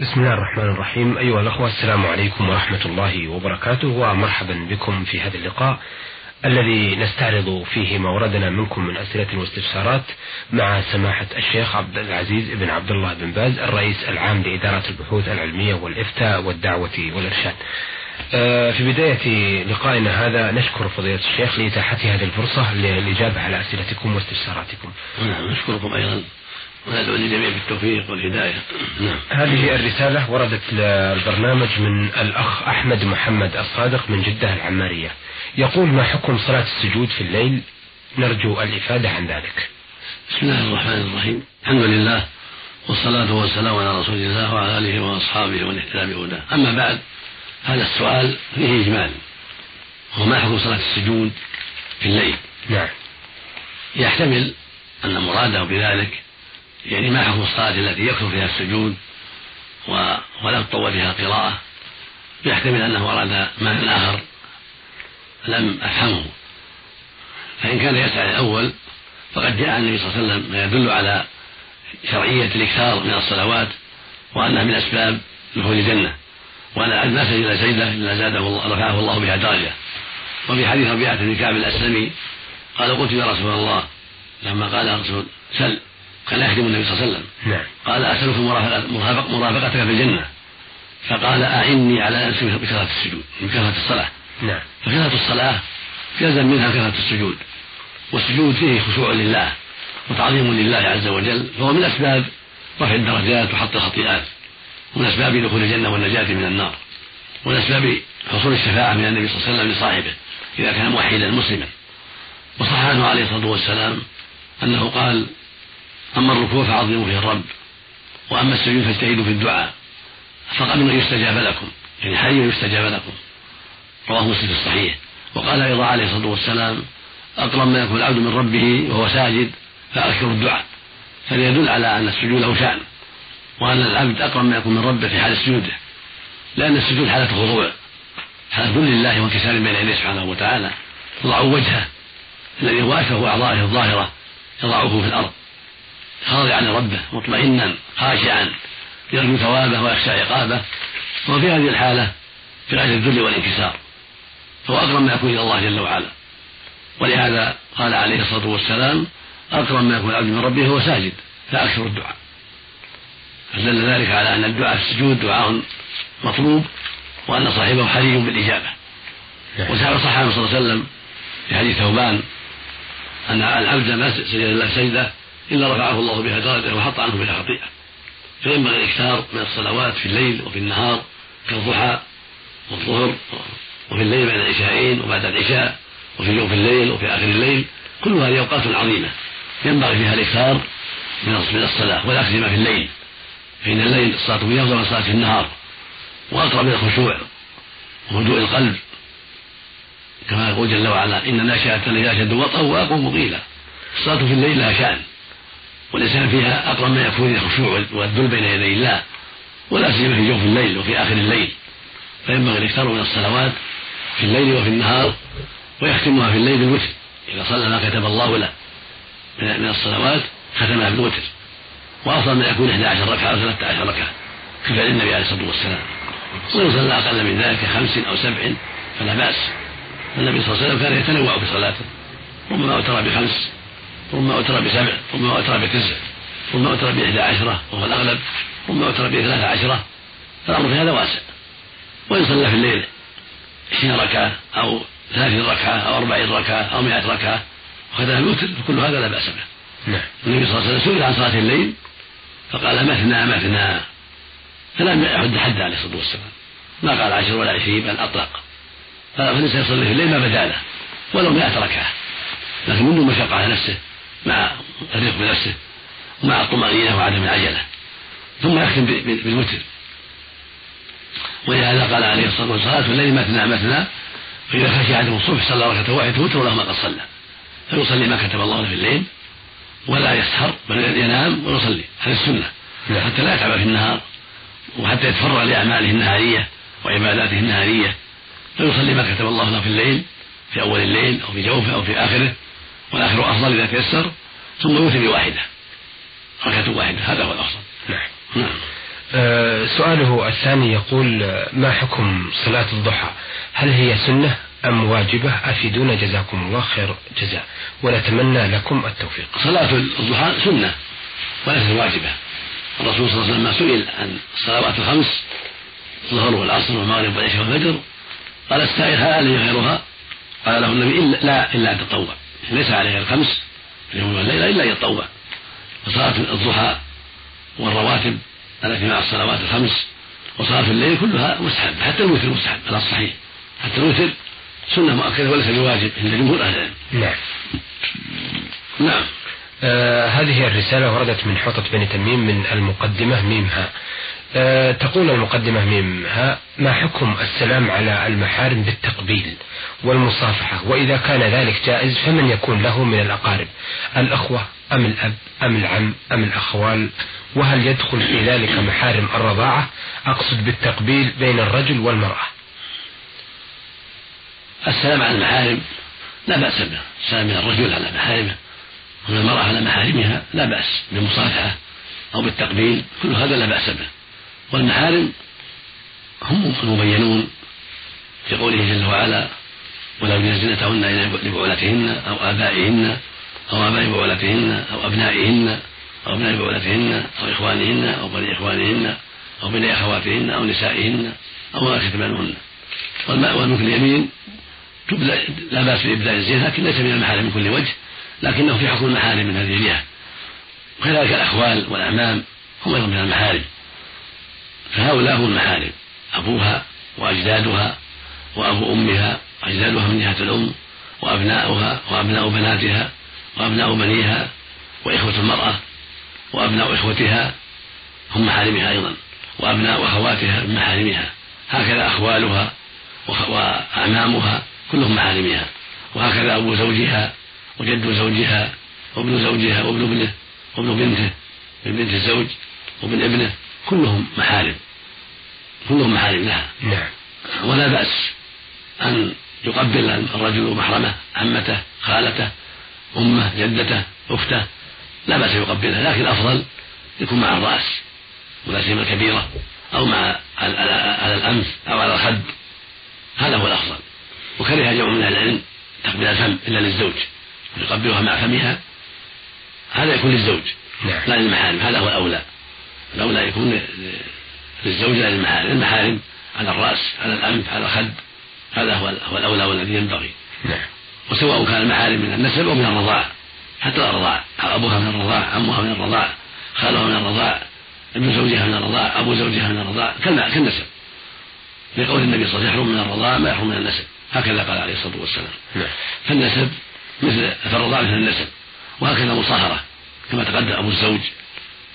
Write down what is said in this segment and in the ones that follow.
بسم الله الرحمن الرحيم. أيها الأخوة السلام عليكم ورحمة الله وبركاته ومرحبا بكم في هذا اللقاء الذي نستعرض فيه ما وردنا منكم من أسئلة واستفسارات مع سماحة الشيخ عبد العزيز بن عبد الله بن باز الرئيس العام لإدارة البحوث العلمية والإفتاء والدعوة والإرشاد. آه، في بداية لقائنا هذا نشكر فضيلة الشيخ لإتاحة هذه الفرصة للإجابة على أسئلتكم واستفساراتكم. نعم نشكركم أيضا. وندعو للجميع بالتوفيق والهداية. نعم. هذه الرسالة وردت للبرنامج من الأخ أحمد محمد الصادق من جدة العمارية. يقول ما حكم صلاة السجود في الليل؟ نرجو الإفادة عن ذلك. بسم الله الرحمن الرحيم. الحمد لله والصلاة والسلام على رسول الله وعلى آله وأصحابه ومن اهتدى بهداه. أما بعد هذا السؤال فيه إجمال. وهو ما حكم صلاة السجود في الليل؟ نعم. يحتمل أن مراده بذلك يعني ما حكم الصلاة التي يكثر فيها السجود ولا تطول فيها القراءة يحتمل أنه أراد معنى آخر لم أفهمه. فإن كان يسعى الأول فقد جاء النبي صلى الله عليه وسلم ما يدل على شرعية الإكثار من الصلوات وأنها من أسباب دخول الجنة. وأن ما سجد سجدة إلا زاده الله رفعه الله بها درجة. وفي حديث ربيعة بن كعب الأسلمي قال قلت يا رسول الله لما قال سل كان يخدم النبي صلى الله عليه وسلم. نعم. قال أسألك مرافقتك في الجنة. فقال أعني على نفسي بكثرة السجود بكثرة الصلاة. نعم. فكثرة الصلاة يلزم منها كثرة السجود. والسجود فيه خشوع لله وتعظيم لله عز وجل فهو من أسباب رفع الدرجات وحط الخطيئات. ومن أسباب دخول الجنة والنجاة من النار. ومن أسباب حصول الشفاعة من النبي صلى الله عليه وسلم لصاحبه إذا كان موحدا مسلما. وصح عنه عليه الصلاة والسلام أنه قال أما الركوع فعظموا فيه الرب وأما السجود فاجتهدوا في الدعاء. فقبلوا أن يستجاب لكم يعني حي يستجاب لكم؟ رواه مسلم في الصحيح. وقال أيضا عليه الصلاة والسلام أقرب ما يكون العبد من ربه وهو ساجد فأكثر الدعاء. فليدل على أن السجود له شأن وأن العبد أقرب ما يكون من ربه في حال سجوده. لأن السجود حالة خضوع حالة ذل لله وانكسار بين يديه سبحانه وتعالى. يضع وجهه الذي هو أشرف أعضائه الظاهرة يضعه في الأرض. خاضعا لربه مطمئنا خاشعا يرجو ثوابه ويخشى عقابه. وفي هذه الحالة في غاية الذل والانكسار فهو أقرب ما يكون إلى الله جل وعلا. ولهذا قال عليه الصلاة والسلام أقرب ما يكون العبد من ربه هو ساجد فأكثر الدعاء. فدل ذلك على أن الدعاء في السجود دعاء مطلوب وأن صاحبه حري بالإجابة. وصح عنه صلى الله عليه وسلم في حديث ثوبان أن العبد ما سجد الله سجدة إلا رفعه الله بها درجة وحط عنه بها خطيئة. فينبغي الإكثار من الصلوات في الليل وفي النهار كالضحى والظهر وفي الليل بعد العشاءين وبعد العشاء وفي جوف الليل وفي آخر الليل كل هذه أوقات عظيمة ينبغي فيها الإكثار من الصلاة ولا سيما في الليل. فإن الليل الصلاة فيه أفضل من صلاة في النهار وأقرب من الخشوع وهدوء القلب كما يقول جل وعلا إن ناشئة الليل أشد وطئا وأقوم قيلا الصلاة في الليل لها شأن. والإنسان فيها أقرب ما يكون الخشوع والذل بين يدي الله ولا سيما في جوف الليل وفي آخر الليل. فينبغي الإكثار من الصلوات في الليل وفي النهار ويختمها في الليل بالوتر إذا صلى ما كتب الله له من الصلوات ختمها بالوتر. وأفضل من يكون 11 ركعة أو 13 ركعة كفعل النبي عليه الصلاة والسلام. وإن صلى أقل من ذلك خمس أو سبع فلا بأس. النبي صلى الله عليه وسلم كان يتنوع في صلاته ربما أوتر بخمس. ربما أوتر بسبع ربما أوتر بتسع ربما أوتر بإحدى عشرة وهو الأغلب ربما أوتر بثلاث عشرة. فالأمر في هذا واسع. وإن صلى في الليل عشرين ركعة أو ثلاثين ركعة أو أربعين ركعة أو مئة ركعة وخذها الوتر فكل هذا لا بأس به. نعم. النبي صلى الله عليه وسلم سئل عن صلاة الليل فقال مثنى مثنى فلم يحد حد عليه الصلاة والسلام. ما قال عشر ولا عشرين بل أطلق. فالإنسان يصلي في الليل ما بدا له ولو مئة ركعة. لكن منذ مشقة على نفسه مع الرفق بنفسه ومع الطمأنينة وعدم العجلة ثم يختم بالوتر ولهذا قال عليه الصلاة والسلام صلاة الليل مثنى مثنى فإذا خشي أحدهم الصبح صلى ركعة واحدة وتر له ما قد صلى. فيصلي ما كتب الله له في الليل ولا يسهر بل ينام ويصلي هذه السنة. نعم. حتى لا يتعب في النهار وحتى يتفرغ لأعماله النهارية وعباداته النهارية. فيصلي ما كتب الله له في الليل في أول الليل أو في جوفه أو في آخره. والآخر أفضل إذا تيسر ثم يوتر بواحدة. ركعة واحدة هذا هو الأفضل. نعم. نعم. أه سؤاله الثاني يقول آه، ما حكم صلاة الضحى؟ هل هي سنة أم واجبة؟ أفيدونا جزاكم الله خير جزاء. ونتمنى لكم التوفيق. صلاة الضحى سنة وليست واجبة. الرسول صلى الله عليه وسلم سئل عن الصلوات الخمس الظهر والعصر والمغرب والعشاء والفجر قال السائل هل علي غيرها؟ قال له النبي إلا لا إلا أن تطوع. ليس عليه الخمس في اليوم والليلة إلا أن يتطوع فصلاة الضحى والرواتب التي مع الصلوات الخمس وصلاة الليل كلها مستحب حتى الوتر مستحب على الصحيح. حتى الوتر سنة مؤكدة وليس بواجب عند جمهور أهل العلم. نعم. نعم. آه هذه الرسالة وردت من حوطة بني تميم من المقدمة ميمها. آه تقول المقدمة ميمها ما حكم السلام على المحارم بالتقبيل والمصافحة؟ وإذا كان ذلك جائز فمن يكون له من الأقارب؟ الأخوة أم الأب أم العم أم الأخوال وهل يدخل في ذلك محارم الرضاعة؟ أقصد بالتقبيل بين الرجل والمرأة. السلام على المحارم لا بأس به. السلام من الرجل على محارمه ومن المرأة على محارمها لا بأس. بالمصافحة أو بالتقبيل كل هذا لا بأس به. والمحارم هم المبينون في قوله جل وعلا ولا يبدين زينتهن لبعولتهن أو آبائهن أو آباء بعولتهن أو أبنائهن أو أبناء بعولتهن أو إخوانهن أو بني إخوانهن أو بني أخواتهن أو نسائهن أو ما كتبانهن والملك اليمين لا بأس بإبداء الزينة لكن ليس من المحارم من كل وجه لكنه في حكم المحارم من هذه الجهة. وكذلك الأخوال والأعمام هم أيضا من المحارم. فهؤلاء هم المحارم. أبوها وأجدادها وأبو أمها وأجدادها من جهة الأم وأبناؤها وأبناء بناتها وأبناء بنيها وإخوة المرأة وأبناء إخوتها هم محارمها أيضا وأبناء أخواتها من محارمها. هكذا أخوالها وأعمامها كلهم محارمها وهكذا أبو زوجها وجد زوجها وابن زوجها وابن ابنه وابن بنته من بنت الزوج وابن ابنه. كلهم محارم كلهم محارم لها. نعم. ولا بأس أن يقبل الرجل محرمه عمته خالته أمه جدته أخته. لا بأس يقبلها لكن الأفضل يكون مع الرأس ولا سيما الكبيرة أو مع على الأنف أو على الخد. هذا هو الأفضل. وكره جمع من أهل العلم تقبيل الفم إلا للزوج. يقبلها مع فمها هذا يكون للزوج نعم. لا للمحارم. هذا هو الأولى. الأولى يكون للزوج لا للمحارم المحارم على الرأس على الأنف على الخد هذا هو هو الأولى والذي ينبغي. نعم. وسواء كان المحارم من النسب أو من الرضاعة حتى الرضاعة أبوها من الرضاعة عمها من الرضاعة خالها من الرضاعة ابن زوجها من الرضاعة أبو زوجها من الرضاعة كالنسب. لقول النبي صلى الله عليه وسلم يحرم من الرضاعة ما يحرم من النسب. هكذا قال عليه الصلاة والسلام. نعم. فالنسب مثل فالرضاعة مثل النسب. وهكذا المصاهرة كما تقدم أبو الزوج.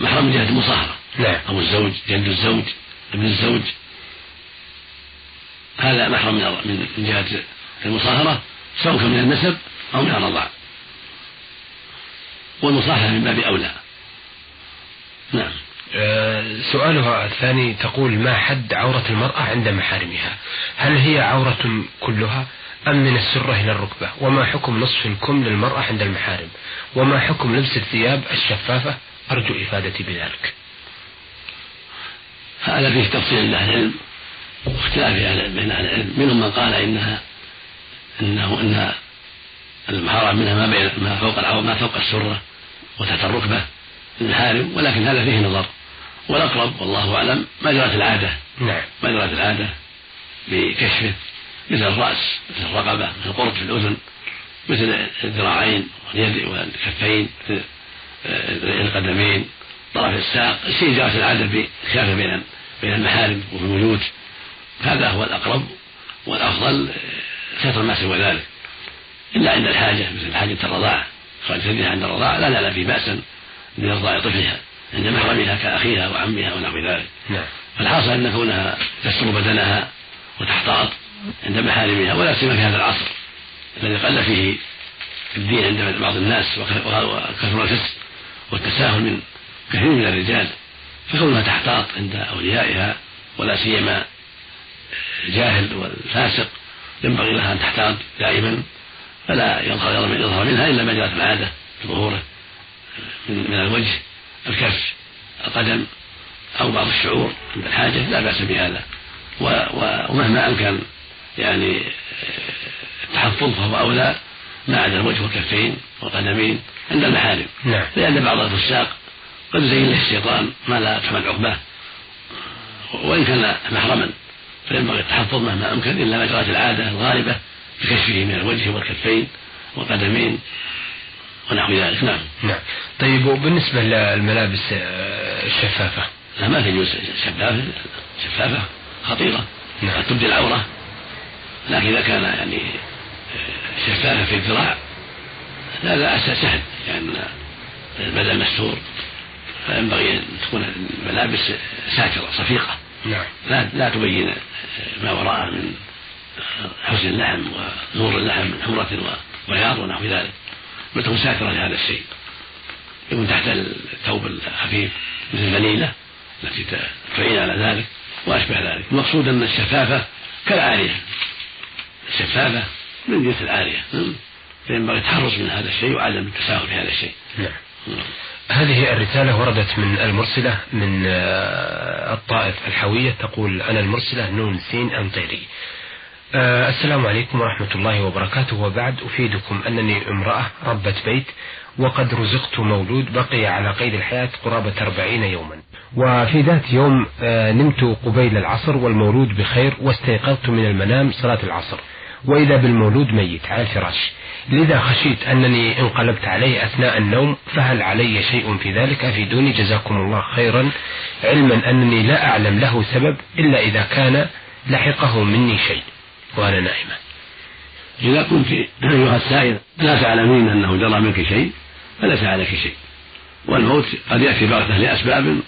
محرم من جهة المصاهرة. نعم. أبو الزوج جد الزوج ابن الزوج. هذا محرم من من جهة المصاهرة سواء من النسب أو من الرضاع. والمصاهرة من باب أولى. نعم. آه، سؤالها الثاني تقول ما حد عورة المرأة عند محارمها؟ هل هي عورة كلها أم من السرة إلى الركبة؟ وما حكم نصف الكم للمرأة عند المحارم؟ وما حكم لبس الثياب الشفافة؟ أرجو إفادتي بذلك. هذا فيه تفصيل لأهل العلم واختلاف بين أهل العلم. منهم من قال إنها إنه إن المحرم منها ما بين ما فوق العورة ما فوق السرة وتحت الركبة المحارم ولكن هذا فيه نظر. والأقرب والله أعلم ما جرت العادة. نعم. ما جرت العادة بكشفه مثل الرأس مثل الرقبة مثل القرط في الأذن مثل الذراعين واليد والكفين مثل القدمين. طرف الساق الشيء جرت العادة بخلافه بين بين المحارم وفي البيوت هذا هو الأقرب والأفضل ستر ما سوى ذلك. إلا عند الحاجة مثل حاجة الرضاعة خارج ثديها عند الرضاعة لا نعلم في بأسا لإرضاء طفلها عند محرمها كأخيها وعمها ونحو ذلك. نعم. فالحاصل أن كونها تستر بدنها وتحتاط عند محارمها ولا سيما في هذا العصر الذي قل فيه الدين عند بعض الناس وكثر الفسق والتساهل من كثير من الرجال فكونها تحتاط عند أوليائها ولا سيما الجاهل والفاسق ينبغي لها أن تحتاط دائما فلا يظهر يظهر منها إلا ما جرت العادة في ظهوره من, من الوجه الكف القدم أو بعض الشعور عند الحاجة لا بأس بهذا ومهما أمكن يعني التحفظ فهو أولى ما عدا الوجه والكفين والقدمين عند المحارم نعم. لأن بعض الفساق قد يزين له الشيطان ما لا تحمل عقباه وإن كان محرما فينبغي التحفظ مهما أمكن إلا ما جرت العادة الغالبة بكشفه من الوجه والكفين والقدمين ونحو ذلك. نعم. نعم. طيب وبالنسبة للملابس الشفافة لا ما تجوز شفافة شفافة خطيرة. نعم. قد تبدي العورة. لكن إذا كان يعني شفافة في الذراع لا لا سهل لأن يعني البدن مستور. فينبغي أن تكون الملابس ساترة صفيقة. نعم. لا لا تبين ما وراءه من حسن اللحم ونور اللحم من حمرة وبياض ونحو ذلك. بل تكون ساترة لهذا الشيء. يكون تحت الثوب الخفيف مثل البنيلة التي تعين على ذلك وأشبه ذلك. المقصود أن الشفافة كالعارية. الشفافة من جنس العارية. فينبغي التحرص من هذا الشيء وعدم التساهل في هذا الشيء. نعم. هذه الرسالة وردت من المرسلة من آه، الطائف الحوية تقول أنا المرسلة نون سين أنطيري آه، السلام عليكم ورحمة الله وبركاته. وبعد أفيدكم أنني امرأة ربة بيت وقد رزقت مولود بقي على قيد الحياة قرابة أربعين يوما. وفي ذات يوم آه، نمت قبيل العصر والمولود بخير واستيقظت من المنام صلاة العصر. وإذا بالمولود ميت. على الفراش لذا خشيت أنني انقلبت عليه أثناء النوم فهل علي شيء في ذلك؟ أفيدوني جزاكم الله خيرا. علما أنني لا أعلم له سبب إلا إذا كان لحقه مني شيء. وأنا نائمة إذا كنت أيها السائل لا تعلمين أنه جرى منك شيء؟ فليس عليك شيء. والموت قد يأتي بغتة لأسباب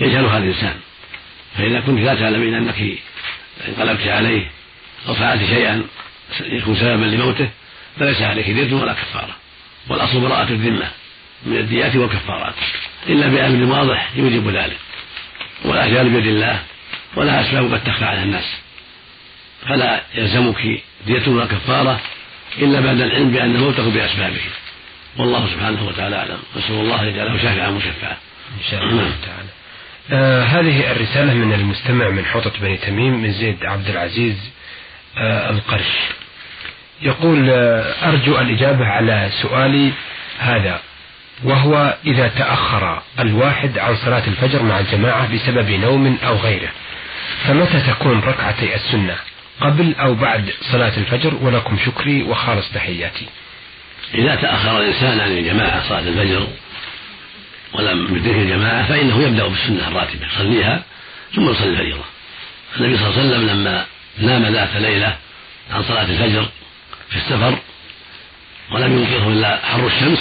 يجهلها الإنسان. فإذا كنت لا تعلمين أنك انقلبت عليه أو فعلت شيئا يكون سببا لموته فليس عليك دية ولا كفارة. والأصل براءة الذمة من الديات والكفارات. إلا بأمر واضح يوجب ذلك. والأجال بيد الله ولها أسباب قد تخفى على الناس. فلا يلزمك دية ولا كفارة إلا بعد العلم بأن موته بأسبابه. والله سبحانه وتعالى أعلم. نسأل الله أن يجعله شافعا مشفعا. إن شاء الله. تعالى. آه هذه الرسالة من المستمع من حوطة بني تميم من زيد عبد العزيز آه القرش. يقول آه أرجو الإجابة على سؤالي هذا وهو إذا تأخر الواحد عن صلاة الفجر مع الجماعة بسبب نوم أو غيره فمتى تكون ركعتي السنة؟ قبل أو بعد صلاة الفجر؟ ولكم شكري وخالص تحياتي. إذا تأخر الإنسان عن الجماعة صلاة الفجر ولم يدرك الجماعة فإنه يبدأ بالسنة الراتبة يصليها ثم يصلي الفريضة النبي صلى الله عليه وسلم لما نام ذات ليلة عن صلاة الفجر في السفر ولم ينقذه إلا حر الشمس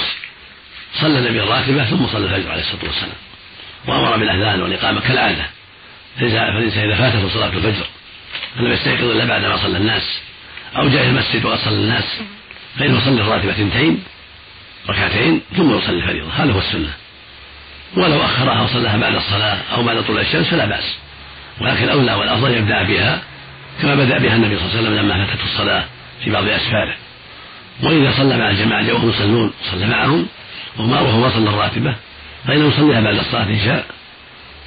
صلى النبي الراتبة ثم صلى الفجر عليه الصلاة والسلام وأمر بالأذان والإقامة كالعادة فالإنسان إذا فاته صلاة الفجر فلم يستيقظ إلا بعد ما صلى الناس أو جاء المسجد وقد صلى الناس فإنه يصلي الراتبة اثنتين ركعتين ثم يصلي الفريضة هذا هو السنة. ولو أخرها وصلاها بعد الصلاة أو بعد طلوع الشمس فلا بأس. ولكن الأولى والأفضل يبدأ بها كما بدأ بها النبي صلى الله عليه وسلم لما فاتته الصلاة. في بعض أسفاره. وإذا صلى مع الجماعة وهم يصلون صلى معهم وهو ما صلى الراتبة فإنه يصليها بعد الصلاة إن شاء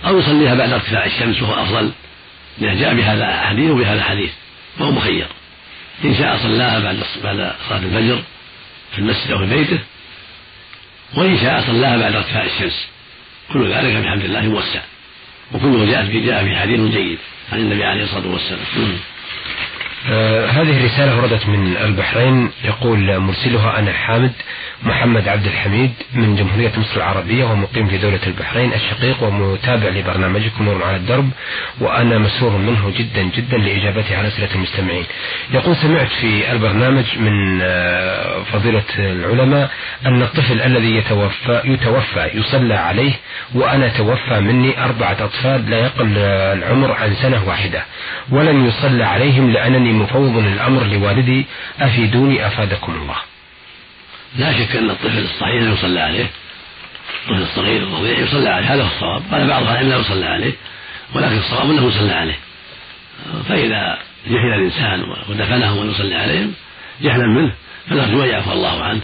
أو يصليها بعد ارتفاع الشمس وهو أفضل لأن جاء بهذا حديث وبهذا حديث فهو مخير. إن شاء صلاها بعد بعد صلاة الفجر في المسجد أو في بيته وإن شاء صلاها بعد ارتفاع الشمس. كل ذلك بحمد الله موسع. وكله جاء في جاء في حديث جيد عن النبي عليه الصلاة والسلام. آه هذه رسالة وردت من البحرين. يقول مرسلها أنا حامد محمد عبد الحميد من جمهورية مصر العربية ومقيم في دولة البحرين الشقيق ومتابع لبرنامجكم نور على الدرب وأنا مسرور منه جدا جدا لإجابته على أسئلة المستمعين. يقول سمعت في البرنامج من آه، فضيلة العلماء أن الطفل الذي يتوفى يتوفى يصلى عليه وأنا توفى مني أربعة أطفال لا يقل العمر عن سنة واحدة ولم يصلى عليهم لأنني مفوض الأمر لوالدي أفيدوني أفادكم الله. لا شك أن الطفل الصحيح لا يصلى عليه. الطفل الصغير الرضيع يصلى عليه. هذا هو الصواب. قال بعض العلم لا يصلى عليه. ولكن الصواب أنه يصلى عليه. فإذا جهل الإنسان ودفنهم ويصلي عليهم جهلا منه فنرجو أن يعفو الله عنه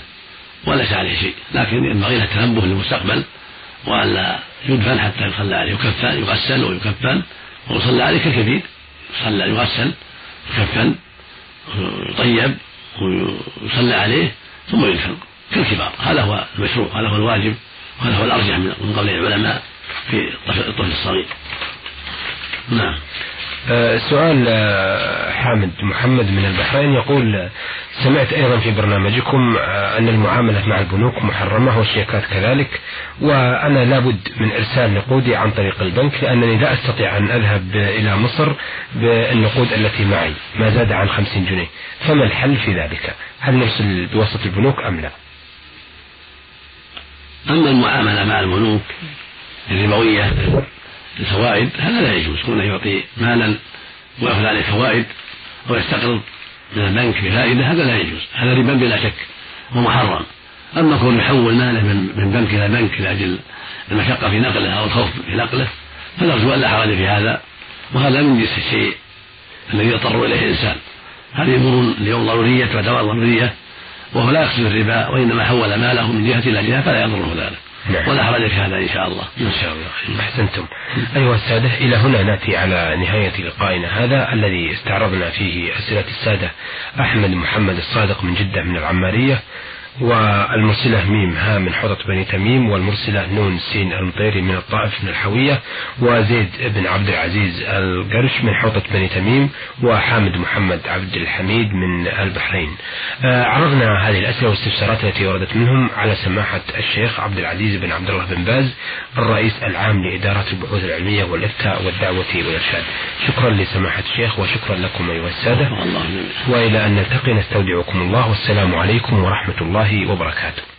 وليس عليه شيء. لكن ينبغي له التنبه للمستقبل وألا يدفن حتى يصلى عليه. يكفن يغسل ويكفن ويصلى عليه كالكبير. يصلى يغسل. يكفن يطيب ويصلى عليه ثم يدفن كالكبار. هذا هو المشروع هذا هو الواجب وهذا هو الأرجح من قول العلماء في الطفل الصغير. نعم. سؤال آه، حامد محمد من البحرين يقول سمعت أيضا في برنامجكم آه، أن المعاملة مع البنوك محرمة والشيكات كذلك وأنا لابد من إرسال نقودي عن طريق البنك لأنني لا أستطيع أن أذهب إلى مصر بالنقود التي معي ما زاد عن خمسين جنيه. فما الحل في ذلك؟ هل نرسل بواسطة البنوك أم لا؟ أما المعاملة مع البنوك الربوية الفوائد هذا لا يجوز. كونه يعطي مالا ويأخذ عليه فوائد أو يستقرض من البنك بفائدة هذا لا يجوز. هذا ربا بلا شك ومحرم. أما كون يحول ماله من بنك إلى بنك لأجل المشقة في نقله أو الخوف في نقله فنرجو أن لا حرج في هذا. وهذا من جنس الشيء الذي يضطر إليه الإنسان. هذه أمور اليوم ضرورية تعتبر ضرورية وهو لا يقصد الربا وإنما حول ماله من جهة إلى جهة فلا يضره ذلك. نعم. ولا حرج في هذا إن شاء الله. إن شاء الله. أحسنتم. أيها السادة إلى هنا نأتي على نهاية لقائنا هذا الذي استعرضنا فيه أسئلة السادة أحمد محمد الصادق من جدة من العمارية. والمرسلة ميم ها من حوضة بني تميم والمرسلة نون سين المطيري من الطائف من الحوية وزيد بن عبد العزيز القرش من حوضة بني تميم وحامد محمد عبد الحميد من البحرين. آه عرضنا هذه الأسئلة والاستفسارات التي وردت منهم على سماحة الشيخ عبد العزيز بن عبد الله بن باز الرئيس العام لإدارة البحوث العلمية والإفتاء والدعوة والإرشاد. شكرا لسماحة الشيخ وشكرا لكم أيها السادة. وإلى أن نلتقي نستودعكم الله والسلام عليكم ورحمة الله وبركاته.